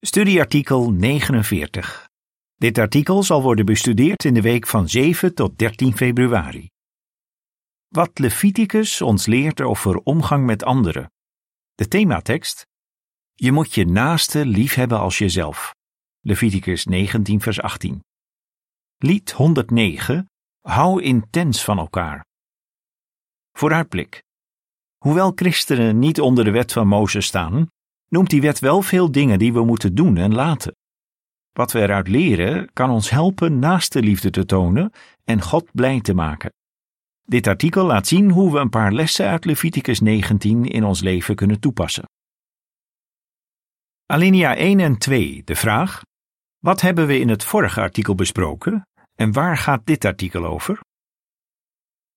Studieartikel 49. Dit artikel zal worden bestudeerd in de week van 7 tot 13 februari. Wat Leviticus ons leert over omgang met anderen. De thematekst. Je moet je naaste liefhebben als jezelf. Leviticus 19 vers 18. Lied 109. Hou intens van elkaar. Vooruitblik. Hoewel christenen niet onder de wet van Mozes staan, noemt die wet wel veel dingen die we moeten doen en laten. Wat we eruit leren kan ons helpen naast de liefde te tonen en God blij te maken. Dit artikel laat zien hoe we een paar lessen uit Leviticus 19 in ons leven kunnen toepassen. Alinea 1 en 2, de vraag: Wat hebben we in het vorige artikel besproken en waar gaat dit artikel over?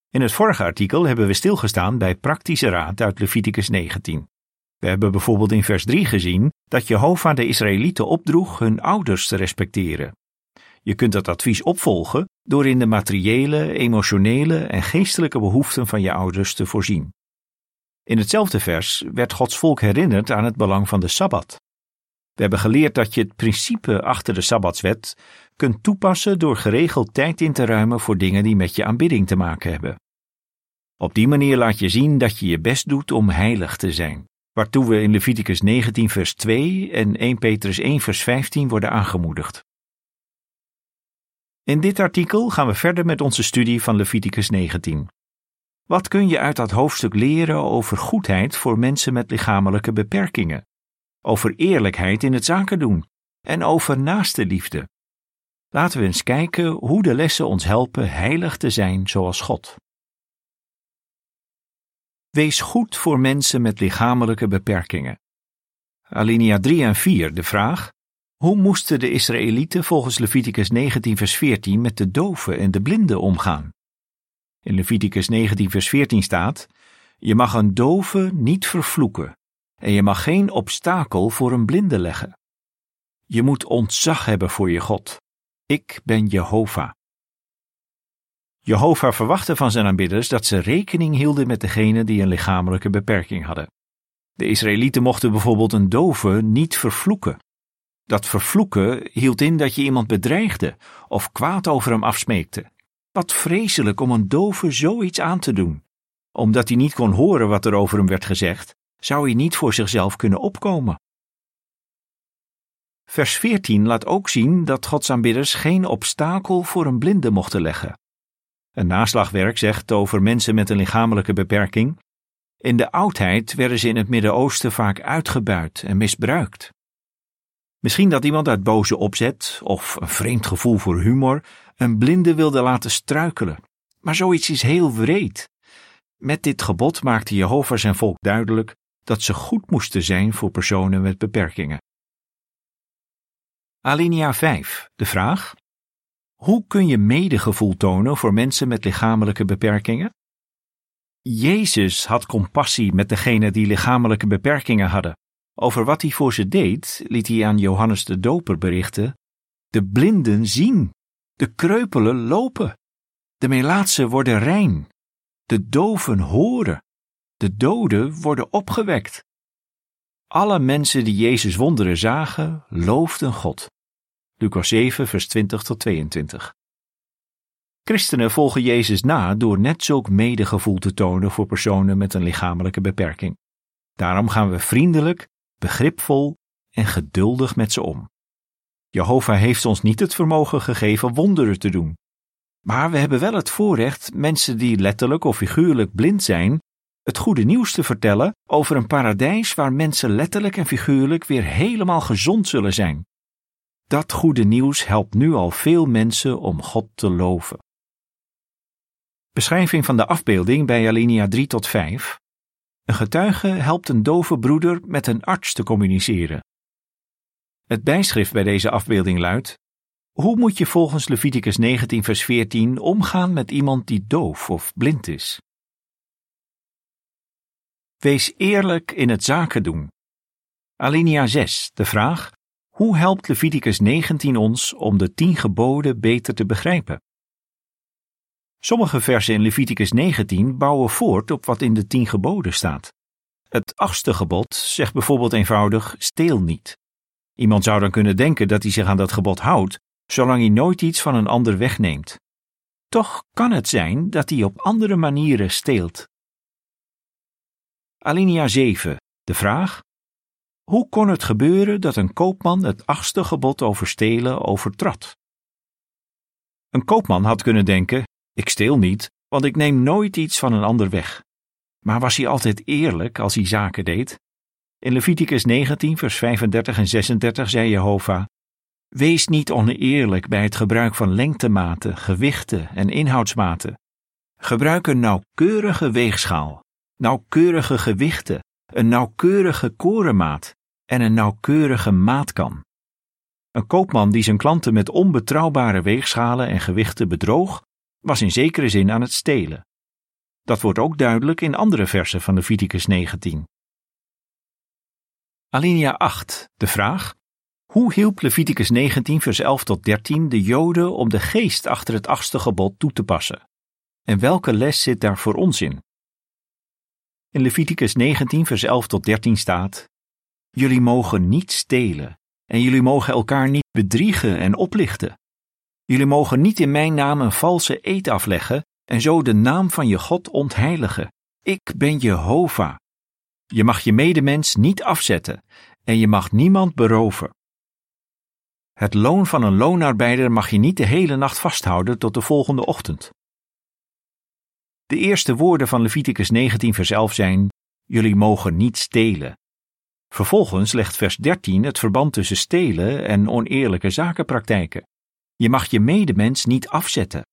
In het vorige artikel hebben we stilgestaan bij praktische raad uit Leviticus 19. We hebben bijvoorbeeld in vers 3 gezien dat Jehovah de Israëlieten opdroeg hun ouders te respecteren. Je kunt dat advies opvolgen door in de materiële, emotionele en geestelijke behoeften van je ouders te voorzien. In hetzelfde vers werd Gods volk herinnerd aan het belang van de Sabbat. We hebben geleerd dat je het principe achter de Sabbatswet kunt toepassen door geregeld tijd in te ruimen voor dingen die met je aanbidding te maken hebben. Op die manier laat je zien dat je je best doet om heilig te zijn waartoe we in Leviticus 19 vers 2 en 1 Petrus 1 vers 15 worden aangemoedigd. In dit artikel gaan we verder met onze studie van Leviticus 19. Wat kun je uit dat hoofdstuk leren over goedheid voor mensen met lichamelijke beperkingen, over eerlijkheid in het zaken doen en over naaste liefde? Laten we eens kijken hoe de lessen ons helpen heilig te zijn zoals God. Wees goed voor mensen met lichamelijke beperkingen. Alinea 3 en 4 de vraag: Hoe moesten de Israëlieten volgens Leviticus 19 vers 14 met de doven en de blinden omgaan? In Leviticus 19 vers 14 staat: Je mag een dove niet vervloeken en je mag geen obstakel voor een blinde leggen. Je moet ontzag hebben voor je God. Ik ben Jehovah. Jehovah verwachtte van zijn aanbidders dat ze rekening hielden met degenen die een lichamelijke beperking hadden. De Israëlieten mochten bijvoorbeeld een dove niet vervloeken. Dat vervloeken hield in dat je iemand bedreigde of kwaad over hem afsmeekte. Wat vreselijk om een dove zoiets aan te doen. Omdat hij niet kon horen wat er over hem werd gezegd, zou hij niet voor zichzelf kunnen opkomen. Vers 14 laat ook zien dat Gods aanbidders geen obstakel voor een blinde mochten leggen. Een naslagwerk zegt over mensen met een lichamelijke beperking. In de oudheid werden ze in het Midden-Oosten vaak uitgebuit en misbruikt. Misschien dat iemand uit boze opzet of een vreemd gevoel voor humor een blinde wilde laten struikelen. Maar zoiets is heel wreed. Met dit gebod maakte Jehovah zijn volk duidelijk dat ze goed moesten zijn voor personen met beperkingen. Alinea 5. De vraag: hoe kun je medegevoel tonen voor mensen met lichamelijke beperkingen? Jezus had compassie met degenen die lichamelijke beperkingen hadden. Over wat hij voor ze deed, liet hij aan Johannes de Doper berichten: De blinden zien, de kreupelen lopen, de melaatsen worden rein, de doven horen, de doden worden opgewekt. Alle mensen die Jezus wonderen zagen, loofden God. Lucas 7, vers 20 tot 22. Christenen volgen Jezus na door net zulk medegevoel te tonen voor personen met een lichamelijke beperking. Daarom gaan we vriendelijk, begripvol en geduldig met ze om. Jehovah heeft ons niet het vermogen gegeven wonderen te doen. Maar we hebben wel het voorrecht mensen die letterlijk of figuurlijk blind zijn, het goede nieuws te vertellen over een paradijs waar mensen letterlijk en figuurlijk weer helemaal gezond zullen zijn. Dat goede nieuws helpt nu al veel mensen om God te loven. Beschrijving van de afbeelding bij alinea 3 tot 5. Een getuige helpt een dove broeder met een arts te communiceren. Het bijschrift bij deze afbeelding luidt: Hoe moet je volgens Leviticus 19, vers 14 omgaan met iemand die doof of blind is? Wees eerlijk in het zaken doen. Alinea 6, de vraag: hoe helpt Leviticus 19 ons om de tien geboden beter te begrijpen? Sommige versen in Leviticus 19 bouwen voort op wat in de tien geboden staat. Het achtste gebod zegt bijvoorbeeld eenvoudig: steel niet. Iemand zou dan kunnen denken dat hij zich aan dat gebod houdt, zolang hij nooit iets van een ander wegneemt. Toch kan het zijn dat hij op andere manieren steelt. Alinea 7. De vraag: Hoe kon het gebeuren dat een koopman het achtste gebod over stelen overtrad? Een koopman had kunnen denken: Ik steel niet, want ik neem nooit iets van een ander weg. Maar was hij altijd eerlijk als hij zaken deed? In Leviticus 19, vers 35 en 36 zei Jehovah: Wees niet oneerlijk bij het gebruik van lengtematen, gewichten en inhoudsmaten. Gebruik een nauwkeurige weegschaal, nauwkeurige gewichten, een nauwkeurige korenmaat en een nauwkeurige maatkan. Een koopman die zijn klanten met onbetrouwbare weegschalen en gewichten bedroog, was in zekere zin aan het stelen. Dat wordt ook duidelijk in andere versen van Leviticus 19. Alinea 8. De vraag: Hoe hielp Leviticus 19, vers 11 tot 13 de Joden om de geest achter het achtste gebod toe te passen? En welke les zit daar voor ons in? In Leviticus 19, vers 11 tot 13 staat: Jullie mogen niet stelen, en jullie mogen elkaar niet bedriegen en oplichten. Jullie mogen niet in mijn naam een valse eed afleggen en zo de naam van je God ontheiligen. Ik ben Jehovah. Je mag je medemens niet afzetten en je mag niemand beroven. Het loon van een loonarbeider mag je niet de hele nacht vasthouden tot de volgende ochtend. De eerste woorden van Leviticus 19 vers 11 zijn: Jullie mogen niet stelen. Vervolgens legt vers 13 het verband tussen stelen en oneerlijke zakenpraktijken. Je mag je medemens niet afzetten.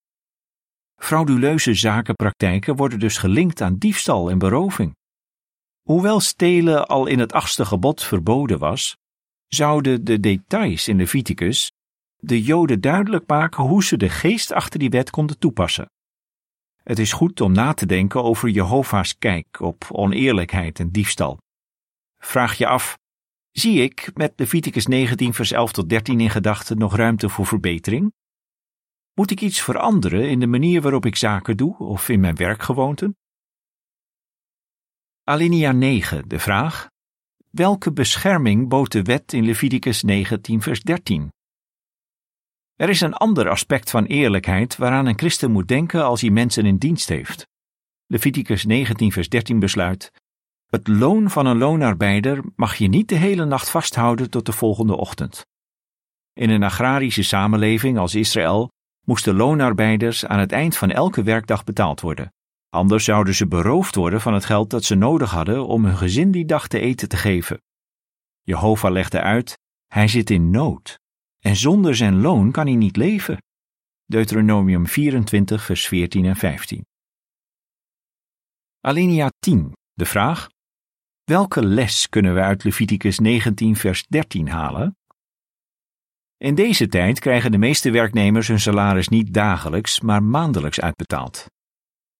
Frauduleuze zakenpraktijken worden dus gelinkt aan diefstal en beroving. Hoewel stelen al in het achtste gebod verboden was, zouden de details in Leviticus de Joden duidelijk maken hoe ze de geest achter die wet konden toepassen. Het is goed om na te denken over Jehovah's kijk op oneerlijkheid en diefstal. Vraag je af: zie ik met Leviticus 19, vers 11 tot 13 in gedachten nog ruimte voor verbetering? Moet ik iets veranderen in de manier waarop ik zaken doe of in mijn werkgewoonten? Alinea 9, de vraag: Welke bescherming bood de wet in Leviticus 19, vers 13? Er is een ander aspect van eerlijkheid waaraan een christen moet denken als hij mensen in dienst heeft. Leviticus 19, vers 13 besluit: Het loon van een loonarbeider mag je niet de hele nacht vasthouden tot de volgende ochtend. In een agrarische samenleving als Israël moesten loonarbeiders aan het eind van elke werkdag betaald worden. Anders zouden ze beroofd worden van het geld dat ze nodig hadden om hun gezin die dag te eten te geven. Jehovah legde uit: Hij zit in nood en zonder zijn loon kan hij niet leven. Deuteronomium 24, vers 14 en 15. Alinea 10. De vraag: Welke les kunnen we uit Leviticus 19, vers 13 halen? In deze tijd krijgen de meeste werknemers hun salaris niet dagelijks, maar maandelijks uitbetaald.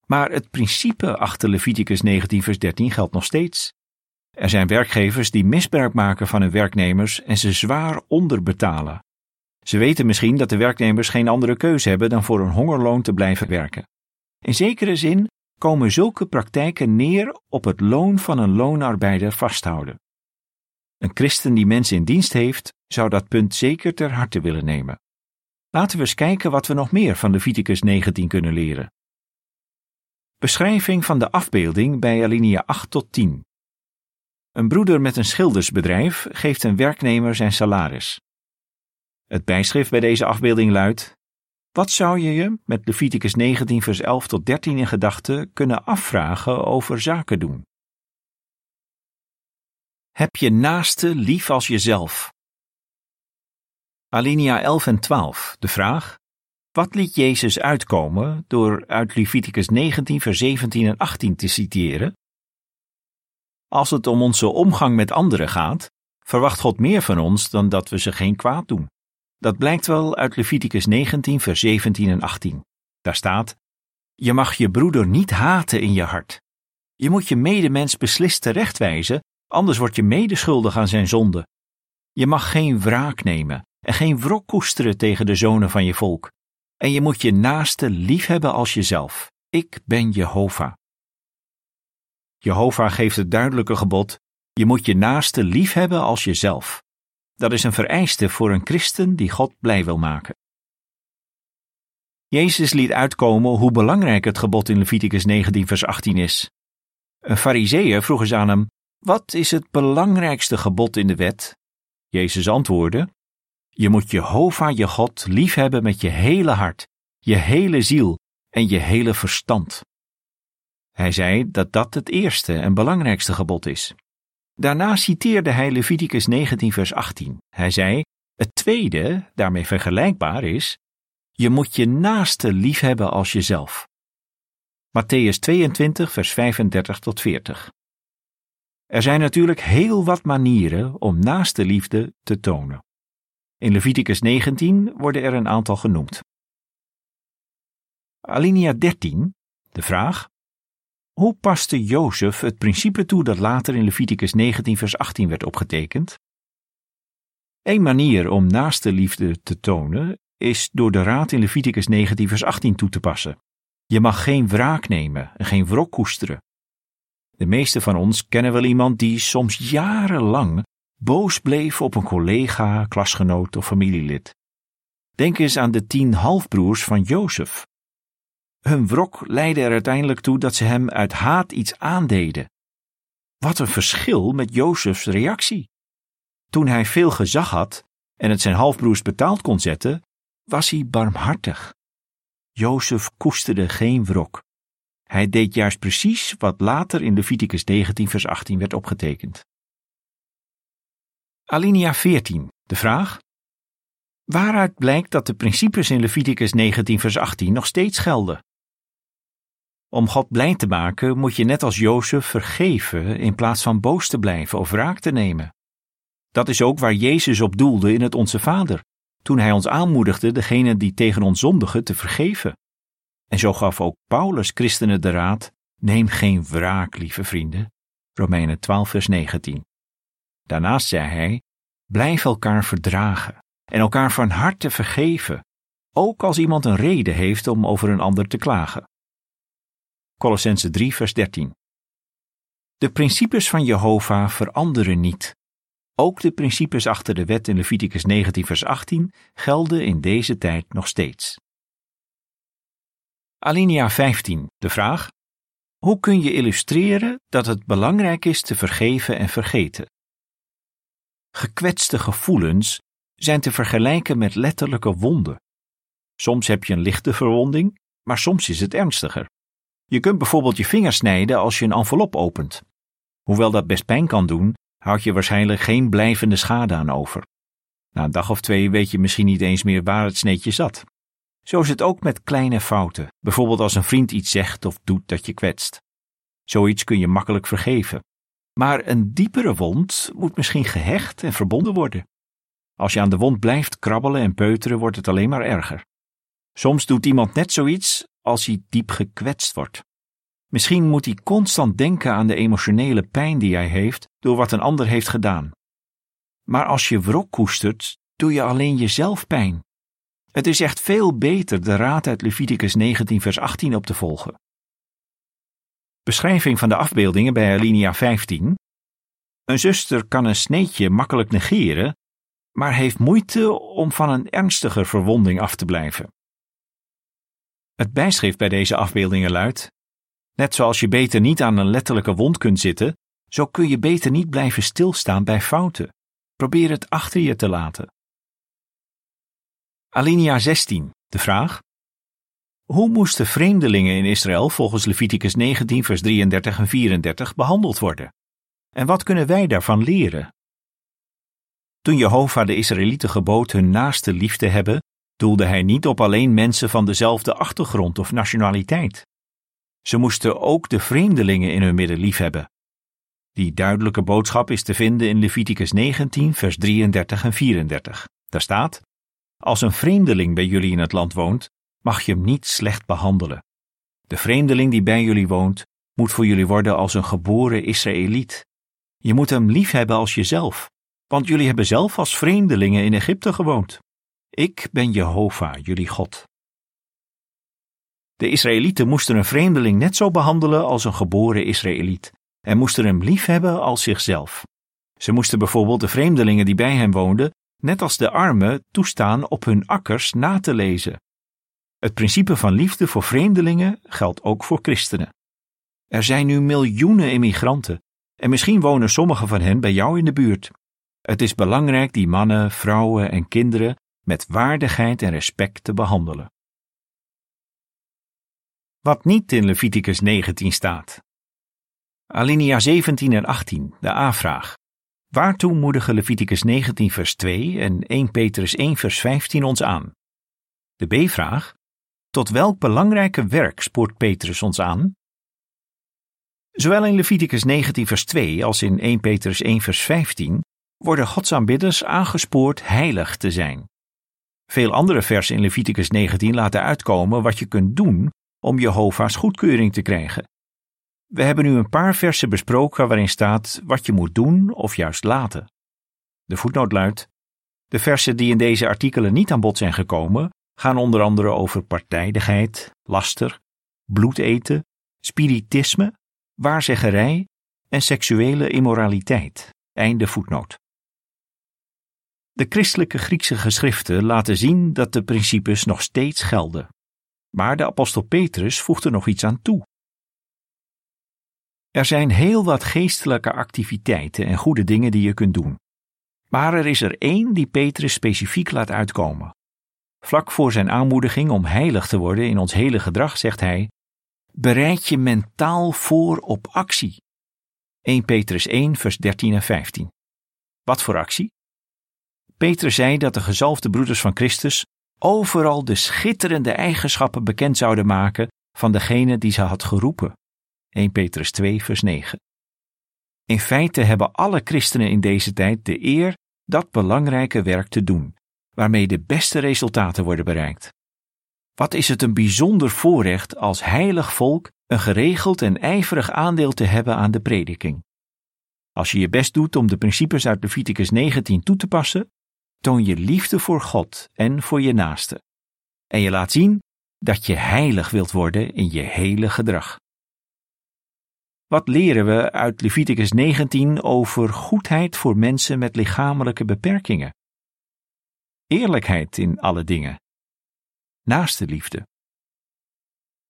Maar het principe achter Leviticus 19, vers 13 geldt nog steeds. Er zijn werkgevers die misbruik maken van hun werknemers en ze zwaar onderbetalen. Ze weten misschien dat de werknemers geen andere keuze hebben dan voor een hongerloon te blijven werken. In zekere zin komen zulke praktijken neer op het loon van een loonarbeider vasthouden. Een christen die mensen in dienst heeft, zou dat punt zeker ter harte willen nemen. Laten we eens kijken wat we nog meer van Leviticus 19 kunnen leren. Beschrijving van de afbeelding bij alinea 8 tot 10. Een broeder met een schildersbedrijf geeft een werknemer zijn salaris. Het bijschrift bij deze afbeelding luidt: Wat zou je je met Leviticus 19, vers 11 tot 13 in gedachten kunnen afvragen over zaken doen? Heb je naaste lief als jezelf? Alinea 11 en 12. De vraag: Wat liet Jezus uitkomen door uit Leviticus 19, vers 17 en 18 te citeren? Als het om onze omgang met anderen gaat, verwacht God meer van ons dan dat we ze geen kwaad doen. Dat blijkt wel uit Leviticus 19, vers 17 en 18. Daar staat: Je mag je broeder niet haten in je hart. Je moet je medemens beslist terechtwijzen, anders word je medeschuldig aan zijn zonde. Je mag geen wraak nemen en geen wrok koesteren tegen de zonen van je volk. En je moet je naaste liefhebben als jezelf. Ik ben Jehovah. Jehovah geeft het duidelijke gebod: je moet je naaste liefhebben als jezelf. Dat is een vereiste voor een christen die God blij wil maken. Jezus liet uitkomen hoe belangrijk het gebod in Leviticus 19, vers 18 is. Een fariseeër vroeg eens aan hem: Wat is het belangrijkste gebod in de wet? Jezus antwoordde: Je moet Jehovah je God liefhebben met je hele hart, je hele ziel en je hele verstand. Hij zei dat dat het eerste en belangrijkste gebod is. Daarna citeerde hij Leviticus 19, vers 18. Hij zei: Het tweede, daarmee vergelijkbaar, is: Je moet je naaste liefhebben als jezelf. Matthäus 22, vers 35 tot 40. Er zijn natuurlijk heel wat manieren om naaste liefde te tonen. In Leviticus 19 worden er een aantal genoemd. Alinea 13, de vraag: Hoe paste Jozef het principe toe dat later in Leviticus 19, vers 18 werd opgetekend? Een manier om naaste liefde te tonen is door de raad in Leviticus 19, vers 18 toe te passen. Je mag geen wraak nemen en geen wrok koesteren. De meeste van ons kennen wel iemand die soms jarenlang boos bleef op een collega, klasgenoot of familielid. Denk eens aan de tien halfbroers van Jozef. Hun wrok leidde er uiteindelijk toe dat ze hem uit haat iets aandeden. Wat een verschil met Jozefs reactie. Toen hij veel gezag had en het zijn halfbroers betaald kon zetten, was hij barmhartig. Jozef koesterde geen wrok. Hij deed juist precies wat later in Leviticus 19 vers 18 werd opgetekend. Alinea 14. De vraag: Waaruit blijkt dat de principes in Leviticus 19 vers 18 nog steeds gelden? Om God blij te maken moet je net als Jozef vergeven in plaats van boos te blijven of wraak te nemen. Dat is ook waar Jezus op doelde in het Onze Vader, toen hij ons aanmoedigde degene die tegen ons zondigen te vergeven. En zo gaf ook Paulus christenen de raad: neem geen wraak, lieve vrienden. Romeinen 12, vers 19. Daarnaast zei hij: blijf elkaar verdragen en elkaar van harte vergeven, ook als iemand een reden heeft om over een ander te klagen. Colossense 3, vers 13. De principes van Jehovah veranderen niet. Ook de principes achter de wet in Leviticus 19, vers 18 gelden in deze tijd nog steeds. Alinea 15. De vraag: Hoe kun je illustreren dat het belangrijk is te vergeven en vergeten? Gekwetste gevoelens zijn te vergelijken met letterlijke wonden. Soms heb je een lichte verwonding, maar soms is het ernstiger. Je kunt bijvoorbeeld je vinger snijden als je een envelop opent. Hoewel dat best pijn kan doen, houd je waarschijnlijk geen blijvende schade aan over. Na een dag of twee weet je misschien niet eens meer waar het sneetje zat. Zo is het ook met kleine fouten, bijvoorbeeld als een vriend iets zegt of doet dat je kwetst. Zoiets kun je makkelijk vergeven. Maar een diepere wond moet misschien gehecht en verbonden worden. Als je aan de wond blijft krabbelen en peuteren, wordt het alleen maar erger. Soms doet iemand net zoiets als hij diep gekwetst wordt. Misschien moet hij constant denken aan de emotionele pijn die hij heeft door wat een ander heeft gedaan. Maar als je wrok koestert, doe je alleen jezelf pijn. Het is echt veel beter de raad uit Leviticus 19, vers 18 op te volgen. Beschrijving van de afbeeldingen bij alinea 15. Een zuster kan een sneetje makkelijk negeren, maar heeft moeite om van een ernstiger verwonding af te blijven. Het bijschrift bij deze afbeeldingen luidt: Net zoals je beter niet aan een letterlijke wond kunt zitten, zo kun je beter niet blijven stilstaan bij fouten. Probeer het achter je te laten. Alinea 16. De vraag: Hoe moesten vreemdelingen in Israël volgens Leviticus 19, vers 33 en 34 behandeld worden? En wat kunnen wij daarvan leren? Toen Jehovah de Israëlieten gebood hun naaste lief te hebben, doelde hij niet op alleen mensen van dezelfde achtergrond of nationaliteit. Ze moesten ook de vreemdelingen in hun midden liefhebben. Die duidelijke boodschap is te vinden in Leviticus 19, vers 33 en 34. Daar staat: Als een vreemdeling bij jullie in het land woont, mag je hem niet slecht behandelen. De vreemdeling die bij jullie woont, moet voor jullie worden als een geboren Israëliet. Je moet hem liefhebben als jezelf, want jullie hebben zelf als vreemdelingen in Egypte gewoond. Ik ben Jehovah, jullie God. De Israëlieten moesten een vreemdeling net zo behandelen als een geboren Israëliet en moesten hem liefhebben als zichzelf. Ze moesten bijvoorbeeld de vreemdelingen die bij hen woonden, net als de armen, toestaan op hun akkers na te lezen. Het principe van liefde voor vreemdelingen geldt ook voor christenen. Er zijn nu miljoenen immigranten en misschien wonen sommige van hen bij jou in de buurt. Het is belangrijk die mannen, vrouwen en kinderen met waardigheid en respect te behandelen. Wat niet in Leviticus 19 staat. Alinea 17 en 18, de A-vraag. Waartoe moedigen Leviticus 19 vers 2 en 1 Petrus 1 vers 15 ons aan? De B-vraag. Tot welk belangrijke werk spoort Petrus ons aan? Zowel in Leviticus 19 vers 2 als in 1 Petrus 1 vers 15 worden godsaanbidders aangespoord heilig te zijn. Veel andere versen in Leviticus 19 laten uitkomen wat je kunt doen om Jehovah's goedkeuring te krijgen. We hebben nu een paar versen besproken waarin staat wat je moet doen of juist laten. De voetnoot luidt: De versen die in deze artikelen niet aan bod zijn gekomen, gaan onder andere over partijdigheid, laster, bloedeten, spiritisme, waarzeggerij en seksuele immoraliteit. Einde voetnoot. De christelijke Griekse geschriften laten zien dat de principes nog steeds gelden. Maar de apostel Petrus voegt er nog iets aan toe. Er zijn heel wat geestelijke activiteiten en goede dingen die je kunt doen. Maar er is er één die Petrus specifiek laat uitkomen. Vlak voor zijn aanmoediging om heilig te worden in ons hele gedrag zegt hij: Bereid je mentaal voor op actie. 1 Petrus 1, vers 13 en 15. Wat voor actie? Petrus zei dat de gezalfde broeders van Christus overal de schitterende eigenschappen bekend zouden maken van degene die ze had geroepen. 1 Petrus 2, vers 9. In feite hebben alle christenen in deze tijd de eer dat belangrijke werk te doen, waarmee de beste resultaten worden bereikt. Wat is het een bijzonder voorrecht als heilig volk een geregeld en ijverig aandeel te hebben aan de prediking. Als je je best doet om de principes uit Leviticus 19 toe te passen, toon je liefde voor God en voor je naaste. En je laat zien dat je heilig wilt worden in je hele gedrag. Wat leren we uit Leviticus 19 over goedheid voor mensen met lichamelijke beperkingen? Eerlijkheid in alle dingen. Naaste liefde.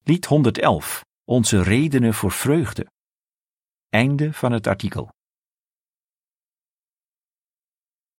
Lied 111. Onze redenen voor vreugde. Einde van het artikel.